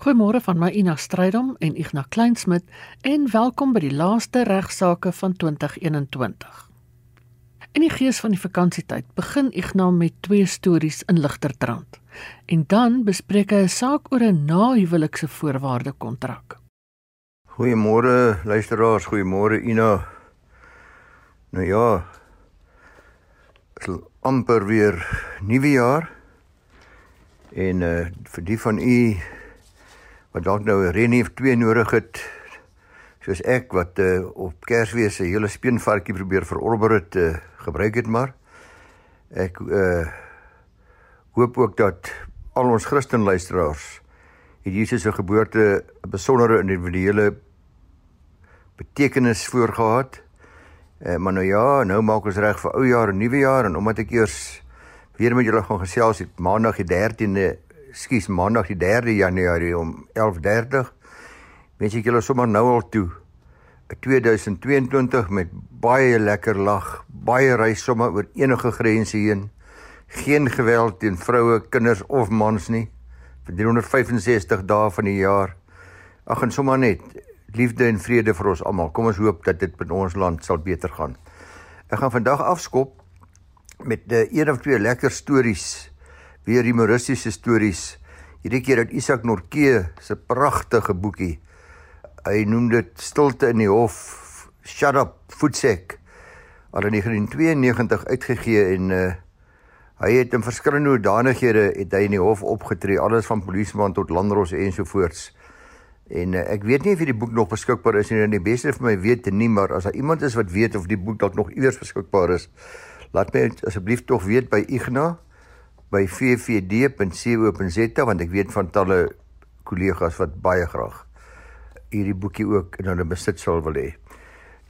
Goeiemôre van my Ina Strydom en Ignas Kleinsmid en welkom by die laaste regsaake van 2021. In die gees van die vakansietyd begin Ignas met twee stories in Ligtertrand en dan bespreek hy 'n saak oor 'n nahuwelikse voorwaarde kontrak. Goeiemôre luisteraars, goeiemôre Ina. Nou ja, is amper weer nuwe jaar. En uh vir die van u wat dalk nou 'n renie of twee nodig het soos ek wat uh, op Kersfees se hele speenvarkie probeer verorber het uh, gebruik het maar ek uh, hoop ook dat al ons Christen luisteraars het Jesus se geboorte 'n besondere individuele betekenis voorgehad. Uh, maar nou ja, nou maak ons reg vir ou jaar en nuwe jaar en omdat ek eers weer met julle gaan gesels het maandag die 13de skuis maandag die 3de Januarie om 11:30. Wens ek julle sommer nou al toe 2022 met baie lekker lag, baie reis sommer oor enige grense heen. Geen geweld teen vroue, kinders of mans nie vir 365 dae van die jaar. Ag en sommer net liefde en vrede vir ons almal. Kom ons hoop dat dit met ons land sal beter gaan. Ek gaan vandag afskop met 'n een of twee lekker stories weer humoristiese stories. Hierdie keer uit Isak Norke se pragtige boekie. Hy noem dit Stilte in die Hof, Shut Up Voetsek. Al in 1992 uitgegee en uh hy het in verskillende hoedanighede het hy in die hof opgetree, alles van polisieman tot landros ensovoorts. En uh, ek weet nie of die boek nog beskikbaar is nie, en die beste vir my weet nie, maar as daar iemand is wat weet of die boek dalk nog iewers beskikbaar is, laat my asseblief tog weet by Ignas by vvd.co.za want ek weet van talle kollegas wat baie graag hierdie boekie ook in hulle besit sal wil hê.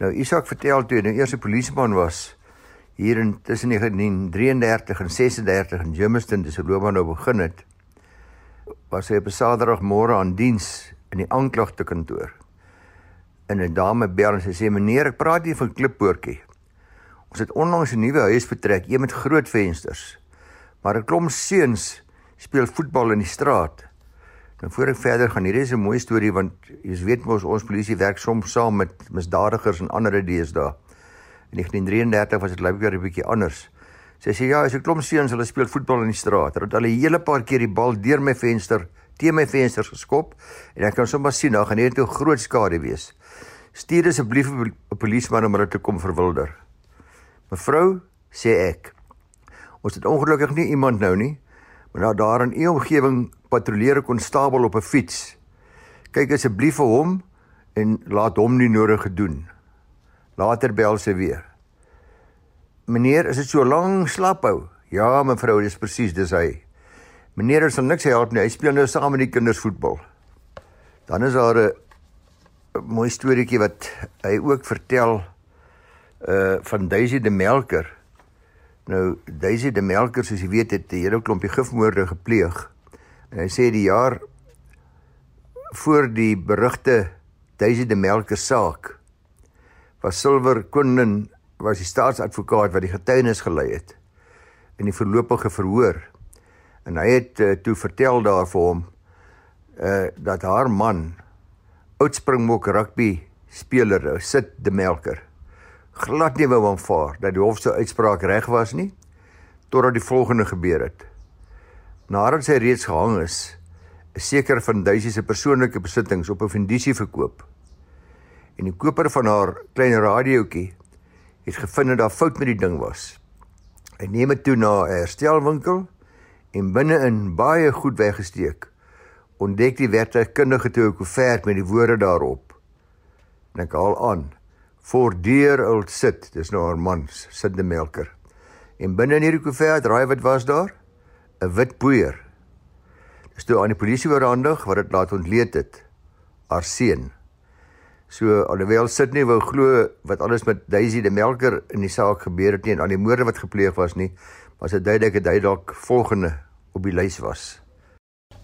Nou Isak vertel toe nou eers 'n polisieman was hier in tussen 1933 en 36 in Germiston dis hoe loopbaan nou begin het. Was hy op 'n Saterdagmôre aan diens in die aanklagte kantoor. En 'n dame bel en sy sê meneer ek praat hier van Klippoortjie. Ons het onlangs 'n nuwe huis betrek, een met groot vensters. Maar 'n klomp seuns speel voetbal in die straat. Nou voor ek verder gaan, hierdie is 'n mooi storie want jy weet mos ons polisie werk soms saam met misdadigers en ander idees daar. In 1933 was dit lyk 'n bietjie anders. Sy sê ja, as 'n klomp seuns hulle speel voetbal in die straat. Hulle het al 'n hele paar keer die bal deur my venster, teen my vensters geskop en ek kan sommer sien daar gaan net 'n groot skade wees. Stuur asseblief 'n polisieman om hulle te kom verwilder. Mevrou, sê ek, Ons het ongelukkig nie iemand nou nie. Maar nou daar in u omgewing patrolleer 'n konstabel op 'n fiets. Kyk asseblief vir hom en laat hom nie nodig gedoen. Later bel sy weer. Meneer, is dit so lank slaphou? Ja, mevrou, dis presies, dis hy. Meneer, ons sal niks help nie. Hy speel nou saam met die kinders voetbal. Dan is daar 'n mooi storieetjie wat hy ook vertel uh van Daisy die melker. Nou Daisy de Melker soos jy weet het 'n hele klompie gifmoorde gepleeg. En hy sê die jaar voor die berugte Daisy de Melker saak was Silver Koenen was die staatsadvokaat wat die getuienis gelei het in die voorlopige verhoor. En hy het uh, toe vertel daar vir hom uh dat haar man oudspringbok rugby speler sit de Melker glad nie wou aanvaar dat die hof se uitspraak reg was nie totdat die volgende gebeur het. Nadat sy reeds gehang is, is seker van Duisie se persoonlike besittings op 'n vendisie verkoop. En die koper van haar klein radiootjie het gevind dat daar fout met die ding was. Hy neem dit toe na 'n herstelwinkel en binne-in baie goed weggesteek ontdek die werktuigkundige toe 'n koevert met die woorde daarop. En ek haal aan Voordeur oud sit, dis nou haar man, sit die melker. En binne in hierdie koevert, raai wat was daar? 'n Wit poeier. Dis toe aan die polisie oorhandig wat dit laat ontleed het. Haar seun. So alhoewel sit nie wou glo wat alles met Daisy die melker in die saak gebeur het nie en aan die moorde wat gepleeg was nie, was dit duidelik dat hy dalk volgende op die lys was.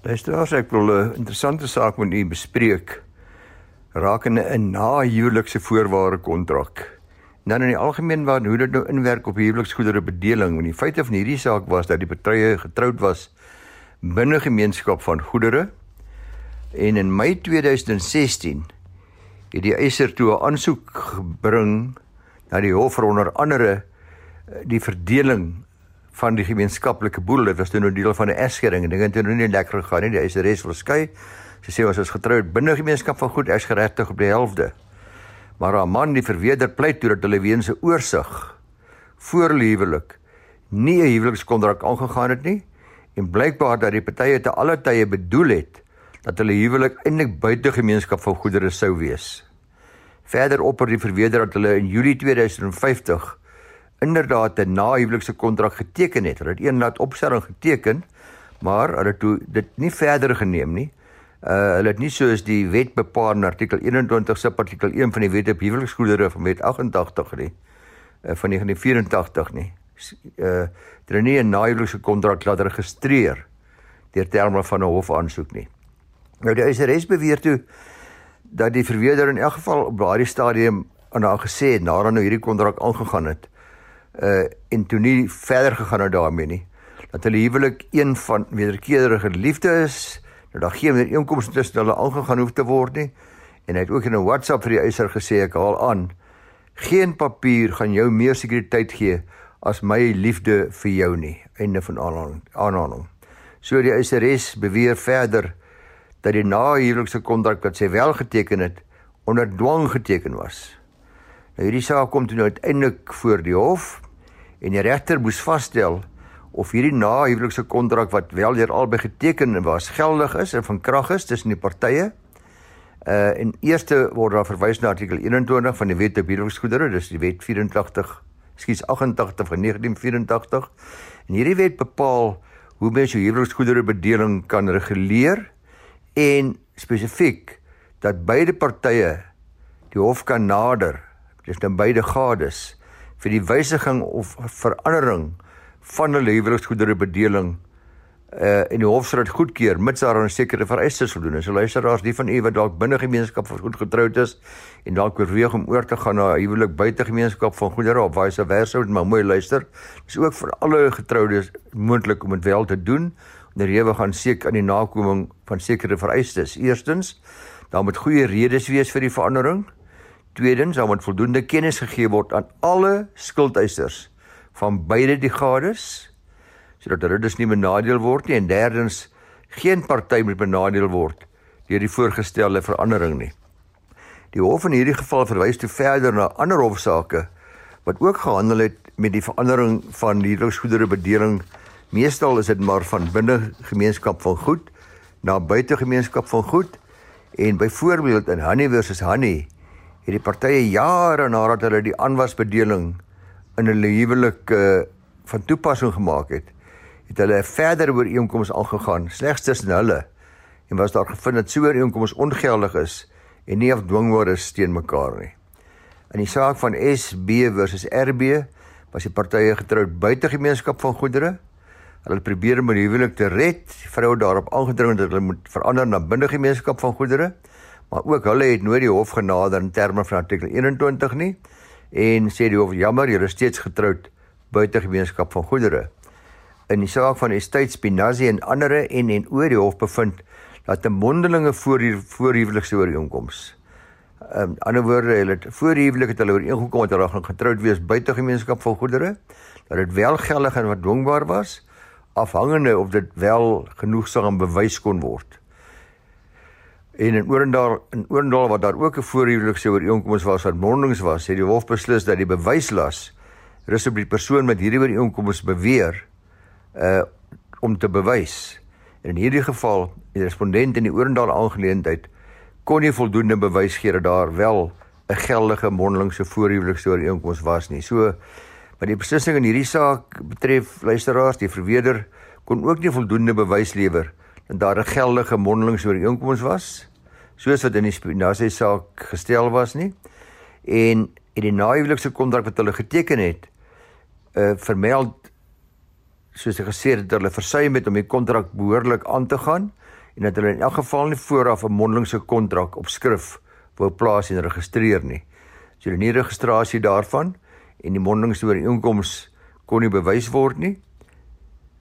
Luisteraars, ek wil 'n interessante saak met u bespreek rakende 'n nahuwelikse voorwaarde kontrak. Dan in die algemeen waar hoe dit nou inwerk op huweliksgoedere bedeling, want die feite van hierdie saak was dat die partye getroud was binne gemeenskap van goedere En in Mei 2016 het die eiser toe 'n aansoek gebring na die hof vir onder andere eh, die verdeling van die gemeenskaplike boedel. Dit was toe nou deel van 'n egskeiding en dinge het nou nie lekker gegaan nie. Die eiseres wil skei. Sy sê ons is getroud binne gemeenskap van goed, ek's geregtig op die helfte. Maar haar man, die verweerder, pleit toe dat hulle weens 'n oorsig voor huwelik nie 'n huwelikskontrak aangegaan het nie en blykbaar dat die partye te alle tye bedoel het dat hulle huwelik eintlik buite gemeenskap van goedere sou wees. Verder opper die verweerder dat hulle in Julie 2050 inderdaad 'n nahuwelikse kontrak geteken het. Hulle het een laat opstelling geteken, maar hulle toe dit nie verder geneem nie. Uh hulle het nie soos die wet bepaal in artikel 21 sub artikel 1 van die wet op huweliksgoedere van wet 88 nie uh, van 1984 nie uh hulle nie 'n nahuwelikse kontrak laat registreer deur terme van 'n hofaansoek nie. Nou die ISRS beweer toe dat die verweerder in elk geval op daardie stadium aan haar gesê het nadat nou hierdie kontrak aangegaan het uh en toe nie verder gegaan het daarmee nie dat hulle huwelik een van wederkerige liefde is nou daar geen meer inkomste tussen hulle aangegaan hoef te word nie en hy het ook in 'n WhatsApp vir die eiser gesê ek haal aan geen papier gaan jou meer sekuriteit gee as my liefde vir jou nie. Einde van aanhaling. So die eiseres beweer verder dat die nahuwelikse kontrak wat sy wel geteken het onder dwang geteken was. Nou hierdie saak kom toe nou uiteindelik voor die hof en die regter moes vasstel of hierdie nahuwelikse kontrak wat wel deur albei geteken was geldig is en van krag is tussen die partye. Uh en eerste word daar verwys na artikel 21 van die Wet op Huweliksgoedere, dis die Wet 84 skies 88 van 1984. En hierdie wet bepaal hoe mens jou huweliksgoedere bedeling kan reguleer en spesifiek dat beide partye die hof kan nader, dis dan beide gades vir die wysiging of verandering van hulle huweliksgoedere bedeling uh en die hof sal dit goedkeur mits daar 'n sekere vereistes voldoen is. So luisteraars, die van u wat dalk binne gemeenskap van goed getroud is en dalk oorweeg om oor te gaan na 'n huwelik buite gemeenskap van goedere of vice versa, maar mooi luister. Dis ook vir alle getroudes moontlik om dit wel te doen. Wanneer jy gaan seek aan die nakoming van sekere vereistes. Eerstens, daar moet goeie redes wees vir die verandering. Tweedens, daar moet voldoende kennis gegee word aan alle skuldeisers van beide die gades sodat hulle dus nie benadeel word nie en derdens geen party moet benadeel word deur die voorgestelde verandering nie. Die hof in hierdie geval verwys toe verder na ander hofsaake wat ook gehandel het met die verandering van huweliksgoedere bedeling. Meestal is dit maar van binne gemeenskap van goed na buite gemeenskap van goed en byvoorbeeld in Honey versus Honey het die partye jare nadat hulle die aanwasbedeling in hulle huwelik uh, van toepassing gemaak het, het hulle 'n verdere ooreenkoms aangegaan slegs tussen hulle en was daar gevind dat so 'n ooreenkoms ongeldig is en nie afdwingbaar is teen mekaar nie. In die saak van SB versus RB was die partye getroud buite gemeenskap van goedere. Hulle probeer om 'n huwelik te red. Die vrou daarop aangedring dat hulle moet verander na binne gemeenskap van goedere. Maar ook hulle het nooit die hof genader in terme van artikel 21 nie en sê die hof jammer, jy is steeds getroud buite gemeenskap van goedere in die saak van Estate Spinazzi en ander en en oor die hof bevind dat 'n mondelinge voorhuwelikse ooreenkoms. In um, ander woorde, hulle het voorhuwelik het hulle ooreengekom dat hulle gaan getroud wees buite gemeenskap van goedere, dat dit wel geldig en wat dwingbaar was, afhangende of dit wel genoegsaam bewys kon word. En in Oorendal in Oorendal wat daar ook 'n voorhuwelikse ooreenkoms was wat mondelings was, het die hof beslis dat die bewyslas rus op die persoon met hierdie ooreenkoms beweer uh om te bewys. En in hierdie geval, die respondent in die Oorendal aangeleentheid kon nie voldoende bewys gee dat daar wel 'n geldige mondelingse voorhuwelikse ooreenkoms was nie. So wat die beslissing in hierdie saak betref, luisteraars, die verweerder kon ook nie voldoende bewys lewer dat daar 'n geldige mondelingse ooreenkoms was soos wat in die spinasie saak gestel was nie. En in die nahuwelikse kontrak wat hulle geteken het, uh vermeld soos ek gesê het dat hulle versuim het om die kontrak behoorlik aan te gaan en dat hulle in elk geval nie vooraf 'n mondelingse kontrak op skrif wou plaas en registreer nie. So hulle nie registrasie daarvan en die mondelingse ooreenkoms kon nie bewys word nie.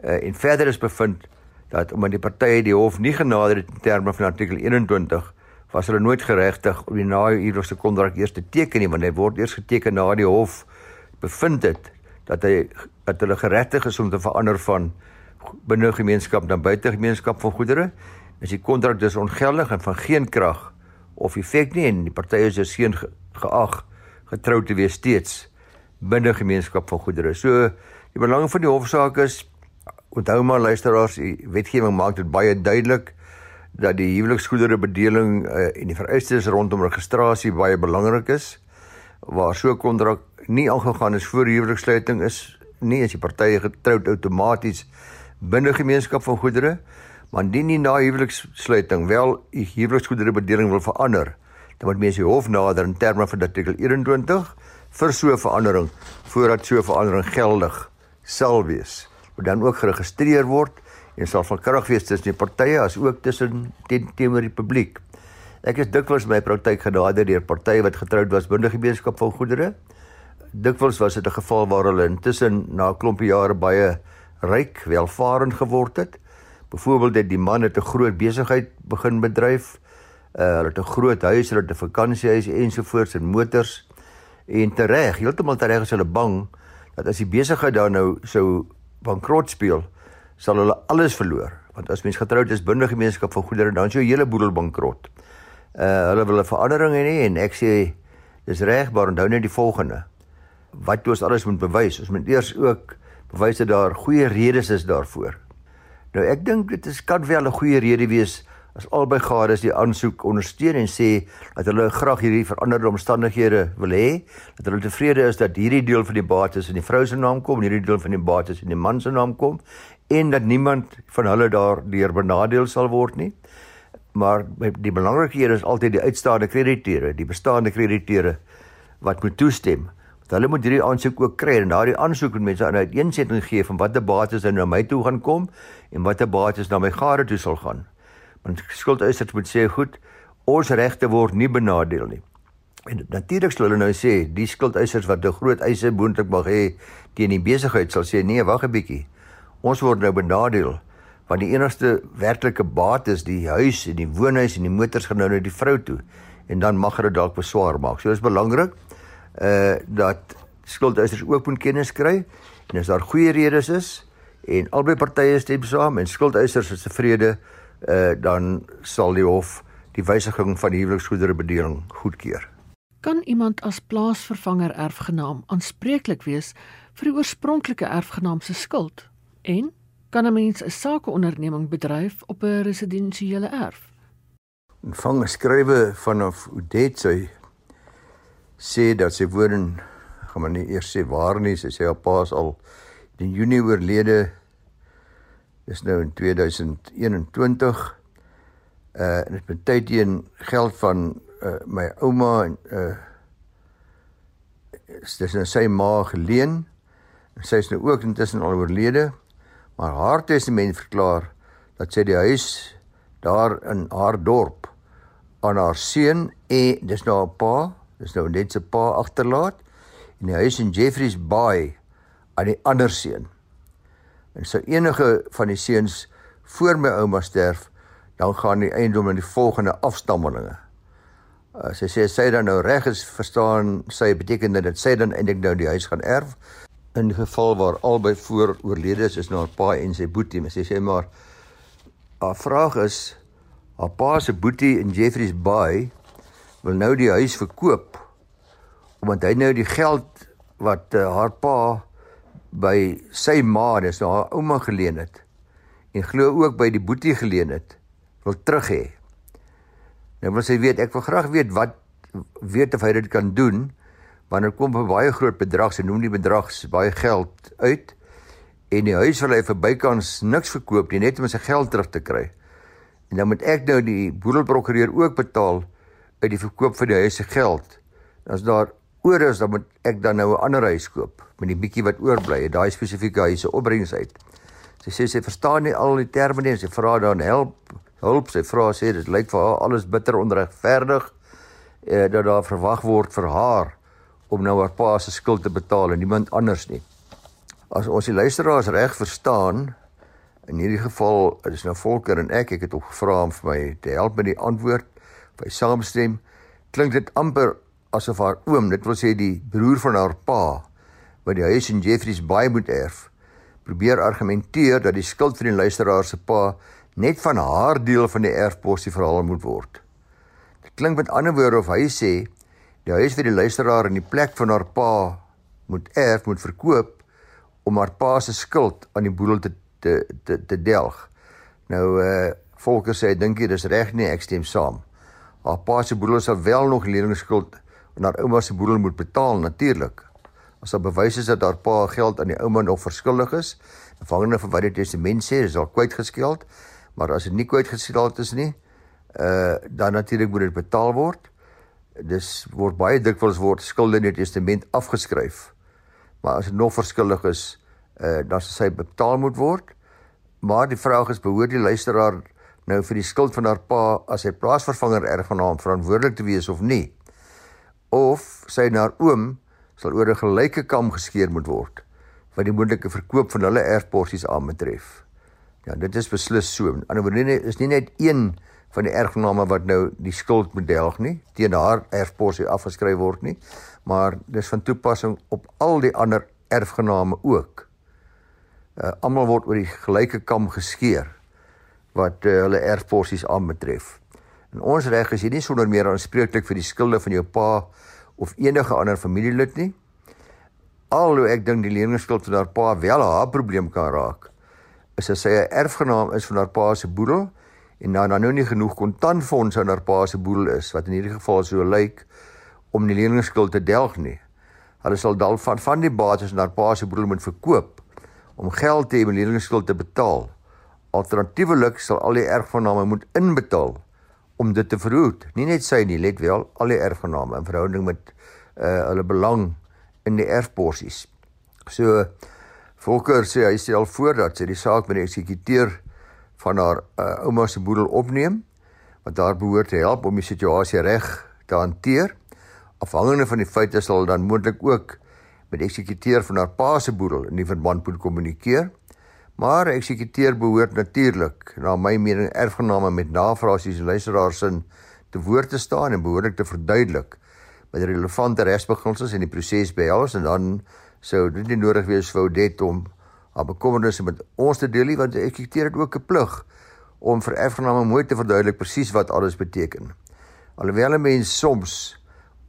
Uh, en verder is bevind dat omdat die partye die hof nie genader het in terme van artikel 21 was hulle nooit geregtig om die nahuwelikse kontrak eers te teken nie want hy word eers geteken na die hof bevind het dat hy dat hulle geregtig is om te verander van binne gemeenskap na buite gemeenskap van goedere is die kontrak dus ongeldig en van geen krag of effek nie en die partye is dus geen geag getrou te wees steeds binne gemeenskap van goedere. So die belang van die hofsaak is onthou maar luisteraars, die wetgewing maak dit baie duidelik dat die huweliksgoedere bedeling uh, en die vereistes rondom registrasie baie belangrik is waar so 'n kontrak nie aangegaan is voor huwelikssluiting is nie as die partye getroud outomaties binne gemeenskap van goedere maar indien nie na huwelikssluiting wel die huweliksgoedere bedeling wil verander dan moet mense die hof nader in terme van artikel 21 vir so 'n verandering voordat so 'n verandering geldig sal wees. Moet dan ook geregistreer word en sal van krag wees tussen die partye as ook tussen teen teenoor die publiek. Ek is dikwels my praktyk genader deur partye wat getroud was binne gemeenskap van goedere. Dikwels was dit 'n geval waar hulle intussen na 'n klompie jare baie ryk, welvarend geword het. Byvoorbeeld het die man het 'n groot besigheid begin bedryf. Uh, hulle het 'n groot huis, hulle het 'n vakansiehuis ensovoorts en motors. En tereg, heeltemal tereg is hulle bang dat as die besigheid dan nou sou bankrot speel, sal hulle alles verloor. Want as mens getroud is binne gemeenskap van goedere, dan is jou hele boedel bankrot. Uh hulle wil 'n verandering hê en ek sê dis reg, maar onthou net die volgende. Wat jy ons alles moet bewys, ons moet eers ook bewys dat daar goeie redes is daarvoor. Nou ek dink dit is kan wel 'n goeie rede wees as albei gades die aansoek ondersteun en sê dat hulle graag hierdie veranderde omstandighede wil hê, dat hulle tevrede is dat hierdie deel van die bates in die vrou se naam kom, hierdie deel van die bates in die man se naam kom en dat niemand van hulle daardeur benadeel sal word nie. Maar die belangrike hier is altyd die uitstaande krediteure, die bestaande krediteure wat moet toestem. Want hulle moet hierdie aansoek ook kry en daardie aansoek moet mense aan uiteensetting gee van watter bates dan na my toe gaan kom en watter bates na my gade toe sal gaan. Want skuldeisers moet sê, "Goed, ons regte word nie benadeel nie." En natuurlik sal hulle nou sê, die skuldeisers wat 'n groot eise moontlik mag hê teen die besigheid sal sê, "Nee, wag 'n bietjie. Ons word nou benadeel." Want die enigste werklike baat is die huis en die woonhuis en die motors gaan nou na die vrou toe en dan mag hulle dalk beswaar maak. So is belangrik uh dat skuldeisers ook moet kennis kry en as daar goeie redes is en albei partye stem saam en skuldeisers is tevrede uh, dan sal die hof die wysiging van die huweliksgoedere bedeling goedkeur. Kan iemand as plaasvervanger erfgenaam aanspreeklik wees vir die oorspronklike erfgenaam se skuld? En kan 'n mens 'n sakeonderneming bedryf op 'n residensiële erf? Ontvang 'n skrywe vanaf Udet sy sê dat sy woon in gaan maar nie eers sê waar nie, sy sê haar pa is al in Junie oorlede Dis nou in 2021. Uh en dit betyd teen geld van uh my ouma en uh dis nou sy ma geleen. Sy is nou ook intussen al oorlede. Maar haar testament verklaar dat sy die huis daar in haar dorp aan haar seun en dis nou 'n pa, dis nou net sy pa agterlaat en die huis in Jeffreys Bay aan die ander seun en sou enige van die seuns voor my ouma sterf, dan gaan die eiendom aan die volgende afstammelinge. Uh, sy sê sy dan nou reg is verstaan, sy beteken dit sy dan eintlik nou die huis gaan erf in geval waar albei voor oorlede is, is nou haar pa en sy boetie, maar sy sê maar haar vraag is haar pa se boetie in Jeffreys Bay wil nou die huis verkoop omdat hy nou die geld wat uh, haar pa by sy ma, dis nou haar ouma geleen het en glo ook by die boetie geleen het, wil terug hê. Nou wil sy weet, ek wil graag weet wat weet of hy dit kan doen wanneer kom 'n baie groot bedrag, sy noem die bedrag baie geld uit en die huis wil hy vir bykans niks verkoop nie, net om sy geld terug te kry. En dan moet ek nou die boedelprokureur ook betaal uit die verkoop van die huis se geld. As daar oor is dan moet ek dan nou 'n ander huis koop met die bietjie wat oorbly, daai spesifieke huis se opbrengs uit. Sy sê sy verstaan nie al die terme nie, sy vra dan help, hulp, sy vra sê dit lyk vir haar alles bitter onregverdig eh, dat daar verwag word vir haar om nou haar pa se skuld te betaal en niemand anders nie. As ons die luisteraars reg verstaan, In hierdie geval, is nou Volker en ek, ek het hom gevra om vir my te help met die antwoord. By saamstem klink dit amper asof haar oom, dit wil sê die broer van haar pa, wat die huis in Jeffreys Bay moet erf, probeer argumenteer dat die skuld van die luisteraar se pa net van haar deel van die erfposie verhaal moet word. Dit klink met ander woorde of hy sê die huis vir die luisteraar in die plek van haar pa moet erf moet verkoop om haar pa se skuld aan die boedel te te te, te delg. Nou uh Volker sê dink jy dis reg nie ek stem saam. Haar pa se boedel sal wel nog leningsskuld aan haar ouma se boedel moet betaal natuurlik. As daar bewys is dat haar pa geld aan die ouma nog verskuldig is, afhangende van wat die testament sê, is al kwytgeskeld, maar as dit nie kwytgeskeld is nie, uh dan natuurlik moet dit betaal word. Dis word baie dikwels word skulde in die testament afgeskryf. Maar as dit nog verskuldig is, uh dan sal sy betaal moet word. Maar die vraag is behoort die luisteraar nou vir die skuld van haar pa as sy plaasvervanger erfgenaam verantwoordelik te wees of nie? Of sy na haar oom sal oor 'n gelyke kam geskeer moet word wat die moontlike verkoop van hulle erfporsies aanbetref. Ja, dit is beslis so. Aan die ander wyse is nie net een van die erfgename wat nou die skuld moet delg nie, teen haar erfporsie afgeskryf word nie, maar dis van toepassing op al die ander erfgename ook uh, almal word oor die gelyke kam geskeer wat uh, hulle erfporsies aanbetref. En ons reg is jy nie sonder meer aanspreeklik vir die skulde van jou pa of enige ander familielid nie. Alhoewel ek dink die leningsskuld van haar pa wel haar probleem kan raak, is as sy 'n erfgenaam is van haar pa se boedel en dan nou nie genoeg kontantfonds aan haar pa se boedel is wat in hierdie geval so lyk om die leningsskuld te delg nie. Hulle sal dalk van van die bates in haar pa se boedel moet verkoop om geld te hê om die leningsskuld te betaal. Alternatiefelik sal al die erfgename moet inbetaal om dit te verhoed. Nie net sy nie, let wel, al die erfgename in verhouding met uh hulle belang in die erfporsies. So Volker sê hy stel voor dat sy die saak met die eksekuteur van haar uh, ouma se boedel opneem wat daar behoort te help om die situasie reg te hanteer. Afhangende van die feite sal dan moontlik ook met die eksekuteur van haar pa se boedel in die verband moet kommunikeer. Maar eksekuteur behoort natuurlik na my mening erfgename met navraagsies en luisteraars in te woord te staan en behoorlik te verduidelik met relevante regsbeginsels in die proses behels en dan sou dit nie nodig wees vir Oudet om haar bekommernisse met ons te deel nie want eksekuteur het ook 'n plig om vir erfgename mooi te verduidelik presies wat alles beteken. Alhoewel 'n mens soms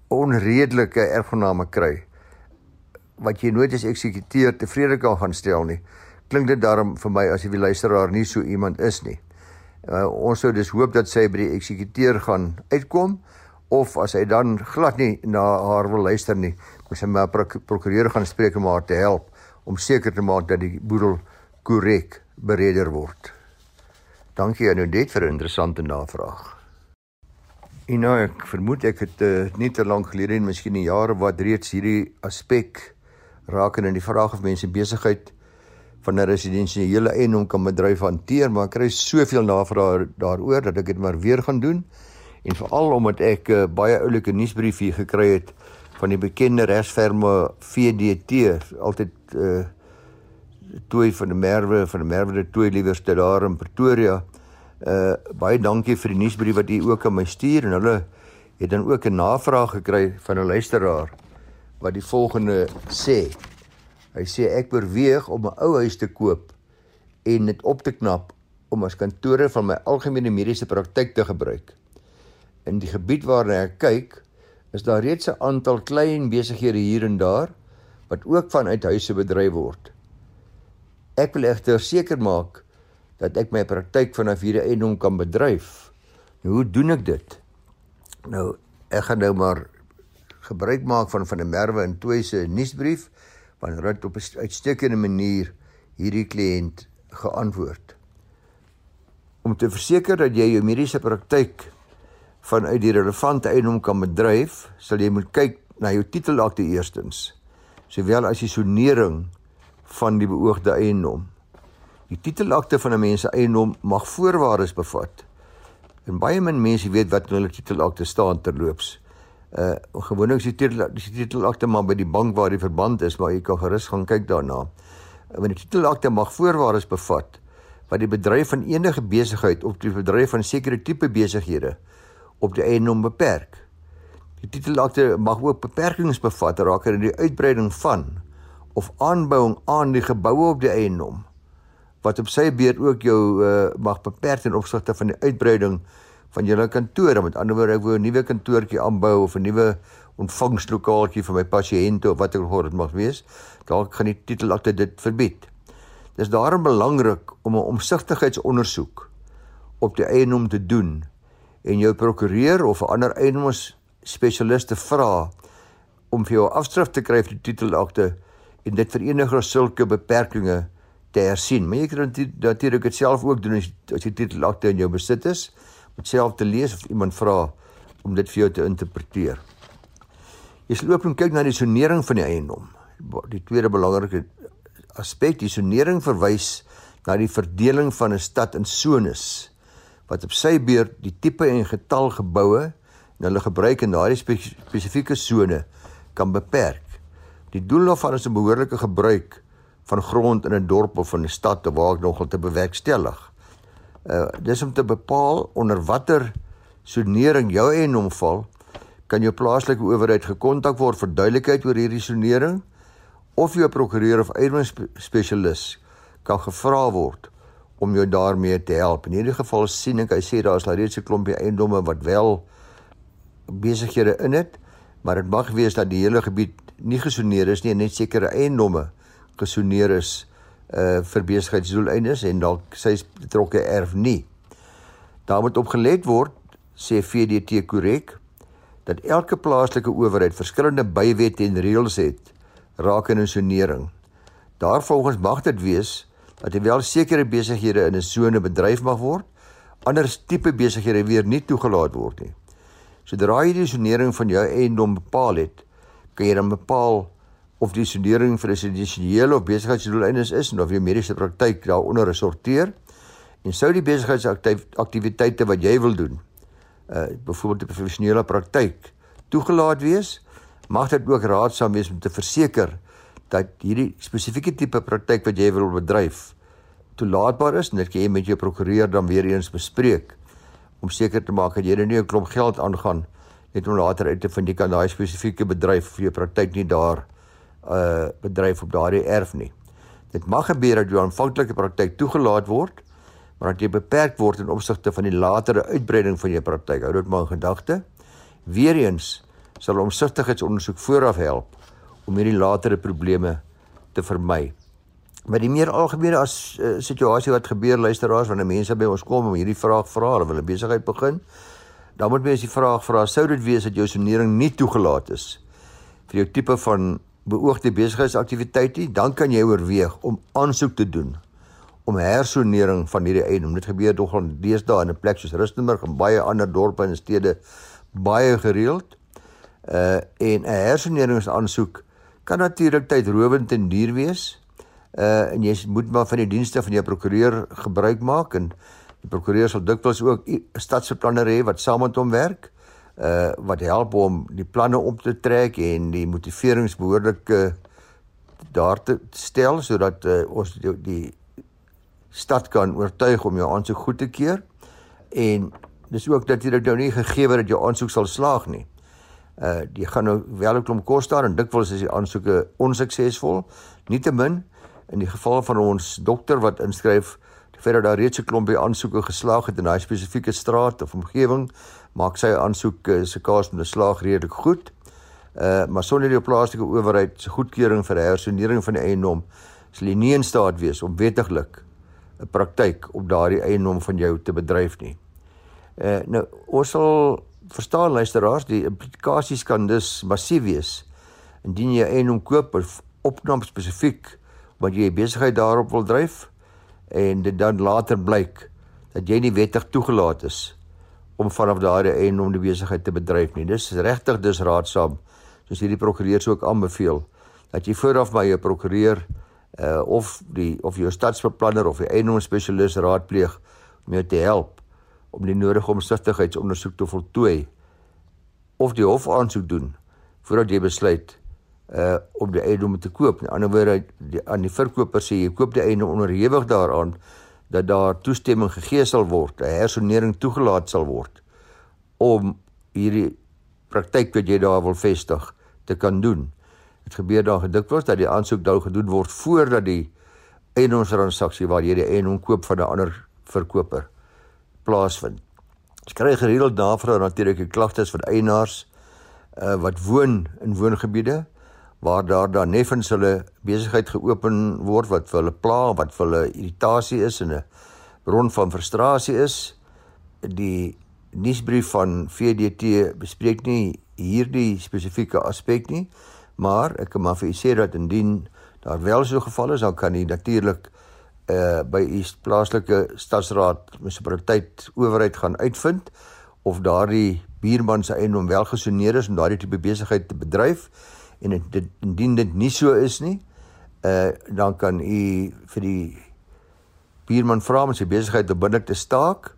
onredelike erfgename kry, wat jy nooit as eksekuteur tevrede kan gaan stel nie. Klink dit daarom vir my as die luisteraar nie so iemand is nie. Uh, ons sou dus hoop dat sy by die eksekuteur gaan uitkom of as hy dan glad nie na haar wil luister nie, moet sy maar prok prokureur gaan spreek om haar te help om seker te maak dat die boedel korrek bereder word. Dankie aan Odette vir 'n interessante navraag. En nou ek vermoed ek het uh, nie te lank gelede en miskien jaar wat reeds hierdie aspek raak in die vraag of mense besigheid van 'n residensiële eiendom kan bedryf hanteer, maar ek kry soveel navrae daaroor dat ek dit maar weer gaan doen. En veral omdat ek 'n uh, baie oulike nuusbrief hier gekry het van die bekende regsfirma VDT, altyd uh toe van die Merwe van die Merwe toe liewers te daar in Pretoria. Uh baie dankie vir die nuusbrief wat u ook aan my stuur en hulle het dan ook 'n navraag gekry van 'n luisteraar wat die volgende sê. Hy sê ek oorweeg om 'n ou huis te koop en dit op te knap om as kantore van my algemene mediese praktyk te gebruik. In die gebied waarna ek kyk, is daar reeds 'n aantal klein besighede hier en daar wat ook vanuit huise bedryf word. Ek wil egter seker maak dat ek my praktyk vanaf hierdie eiendom kan bedryf. Nou, hoe doen ek dit? Nou, ek gaan nou maar gebruik maak van van 'n Merwe en Toy se nuusbrief hulle het op 'n uitstekende manier hierdie kliënt geantwoord. Om te verseker dat jy jou mediese praktyk vanuit die relevante eiendom kan bedryf, sal jy moet kyk na jou titelakte eerstens, sowel as die sonering van die beoogde eiendom. Die titelakte van 'n mens se eiendom mag voorwaardes bevat. En baie min mense weet wat in hulle titelakte staan terloops uh gewoonlik is die titel die titelakte maar by die bank waar die verband is maar jy kan gerus gaan kyk daarna. Want die titelakte mag voorwaardes bevat wat die bedryf van enige besigheid of die bedryf van sekere tipe besighede op die eiendom beperk. Die titelakte mag ook beperkings bevat rakende die uitbreiding van of aanbouing aan die geboue op die eiendom wat op sy beurt ook jou uh, mag beperk in opsigte van die uitbreiding van julle kantore. Met ander woorde, ek wil 'n nuwe kantoortjie aanbou of 'n nuwe ontvangslokaaltjie vir my pasiënte of wat ook al dit mag wees. Dalk gaan die titelakte dit verbied. Dis daarom belangrik om 'n omsigtigheidsondersoek op die eiendom te doen en jou prokureur of 'n ander eiendoms spesialist te vra om vir jou afskrif te kry vir die titelakte en dit vir enige sulke beperkings te hersien. Maar jy kan natuurlik dit self ook doen as jy titelakte in jou besit is, self te lees of iemand vra om dit vir jou te interpreteer. Jy sal ook moet kyk na die sonering van die eiendom. Die tweede belangrike aspek, die sonering verwys na die verdeling van 'n stad in sones wat op sy beurt die tipe en getal geboue en hulle gebruik in daardie spesifieke sone kan beperk. Die doel daarvan is 'n behoorlike gebruik van grond in 'n dorp of in 'n stad waar ek nogal te bewerkstellig. Uh dis om te bepaal onder watter sonering jou eiendom val, kan jou plaaslike owerheid gekontak word vir duidelikheid oor hierdie sonering of jou prokureur of eiendomsspesialis kan gevra word om jou daarmee te help. In hierdie geval sien ek hy sê daar is al reeds 'n klompie eiendomme wat wel besighede in het, maar dit mag wees dat die hele gebied nie gesoneer is nie en net sekere eiendomme gesoneer is uh vir besigheidsdoeleindes en dalk sy betrokke erf nie. Daar moet op gelet word, sê VDT korrek, dat elke plaaslike owerheid verskillende bywette en reëls het rakende sonering. Daarvolgens mag dit wees dat jy wel sekere besighede in 'n sone bedryf mag word, ander tipe besighede weer nie toegelaat word nie. Sodra jy die sonering van jou eiendom bepaal het, kan jy dan bepaal of die sonering vir 'n residensiële of besigheidsdoeleindes is en of jy mediese praktyk daaronder sorteer en sou die besigheidsaktiwiteite wat jy wil doen, uh byvoorbeeld 'n professionele praktyk toegelaat wees, mag dit ook raadsaam wees om te verseker dat hierdie spesifieke tipe praktyk wat jy wil bedryf toelaatbaar is en kan jy met jou prokureur dan weer eens bespreek om seker te maak dat jy nou nie 'n klomp geld aangaan net om later uit te vind jy kan daai spesifieke bedryf vir jou praktyk nie daar uh bedryf op daardie erf nie. Dit mag gebeur dat jou aanvanklike praktyk toegelaat word, maar dat jy beperk word in opsigte van die latere uitbreiding van jou praktyk. Hou dit maar in gedagte. Weereens sal omsigtigheidsondersoek vooraf help om hierdie latere probleme te vermy. Maar die meer algemene as uh, situasie wat gebeur luisteraars wanneer mense by ons kom om hierdie vraag vra, hulle wil 'n besigheid begin, dan moet mense die vraag vra, sou dit wees dat jou sonering nie toegelaat is vir jou tipe van beoogde besigheidsaktiwiteit nie, dan kan jy oorweeg om aansoek te doen om hersonering van hierdie eiendom. Dit gebeur tog al deesdae in 'n plek soos Rustenburg en baie ander dorpe en stede baie gereeld. Uh en 'n hersoneringaansoek kan natuurlik tydrowend en duur wees. Uh en jy moet maar van die dienste van jou prokureur gebruik maak en die prokureur sal dikwels ook stadsbeplanner hê wat saam met hom werk. Uh wat help om die planne op te trek en die motiverings behoorlik uh, daar te stel sodat uh, ons die, die stad kan oortuig om jou aansoek goed te keur. En dis ook natuurlik nou nie gegee dat jou aansoek sal slaag nie uh jy gaan nou wel 'n klomp kos daar en dikwels is die aansoeke onsuksesvol. Nietemin in die geval van ons dokter wat inskryf, dat daar reeds 'n klompie aansoeke geslaag het in daai spesifieke straat of omgewing, maak sy aansoek uh, se kans om te slaag redelik goed. Uh maar sonder die plaaslike owerheid se goedkeuring vir hersonering van die eiendom sal jy nie in staat wees om wettiglik 'n praktyk op daardie eiendom van jou te bedryf nie. Uh nou ons sal verstaan luisteraars, die implikasies kan dus massief wees indien jy een om koop of opnam spesifiek wat jy besigheid daarop wil dryf en dit dan later blyk dat jy nie wettig toegelaat is om vanaf daardie een om die besigheid te bedryf nie. Dis regtig dis raadsaam soos hierdie prokureurs ook aanbeveel dat jy vooraf by jou prokureur uh of die of jou stadsbeplanner of die eiendomsspesialis raadpleeg om jou te help om die nodige omstandigheidsondersoek te voltooi of die hof aansoek doen voordat jy besluit uh om die eiendom te koop. In ander woorde, die aan die verkoper sê jy koop die eiendom onderhewig daaraan dat daar toestemming gegee sal word, 'n hersonering toegelaat sal word om hierdie praktyk wat jy daar wil vestig te kan doen. Dit gebeur daar gedikwels dat die aansoek daar gedoen word voordat die eiendomstransaksie waar jy die eiendom koop van 'n ander verkoper plaasvind. Ons kry gereeld navrae natuurlik klagtes van eienaars uh, wat woon in woongebiede waar daar dan neffens hulle besigheid geopen word wat vir hulle pla, wat vir hulle irritasie is en 'n bron van frustrasie is. Die nuusbrief van VDT bespreek nie hierdie spesifieke aspek nie, maar ek kan maar vir u sê dat indien daar wel so geval is, dan kan u natuurlik uh by u plaaslike stadsraad munisipaliteit owerheid gaan uitvind of daardie buurman se eiendom wel gesoneer is om daardie tipe besigheid te bedryf en dit indien dit nie so is nie, uh dan kan u vir die buurman vra om sy besigheid binnelik te staak.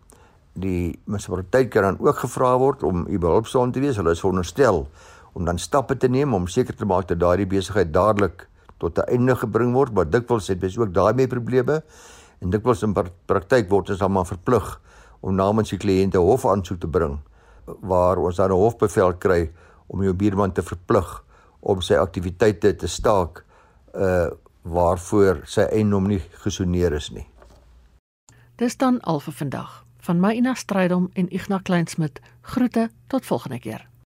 Die munisipaliteit kan dan ook gevra word om u behulpsaam te wees. Hulle is veronderstel om dan stappe te neem om seker te maak dat daardie besigheid dadelik tot 'n einde gebring word, maar dikwels het mens ook daai mee probleme en dikwels in praktyk word ons dan maar verplig om namens die kliënte hof aansoek te bring waar ons dan 'n hofbevel kry om jou buurman te verplig om sy aktiwiteite te staak uh waarvoor sy eiendom nie gesoneer is nie. Dis dan al vir vandag. Van my Ina Strydom en Ignas Kleinsmid. Groete tot volgende keer.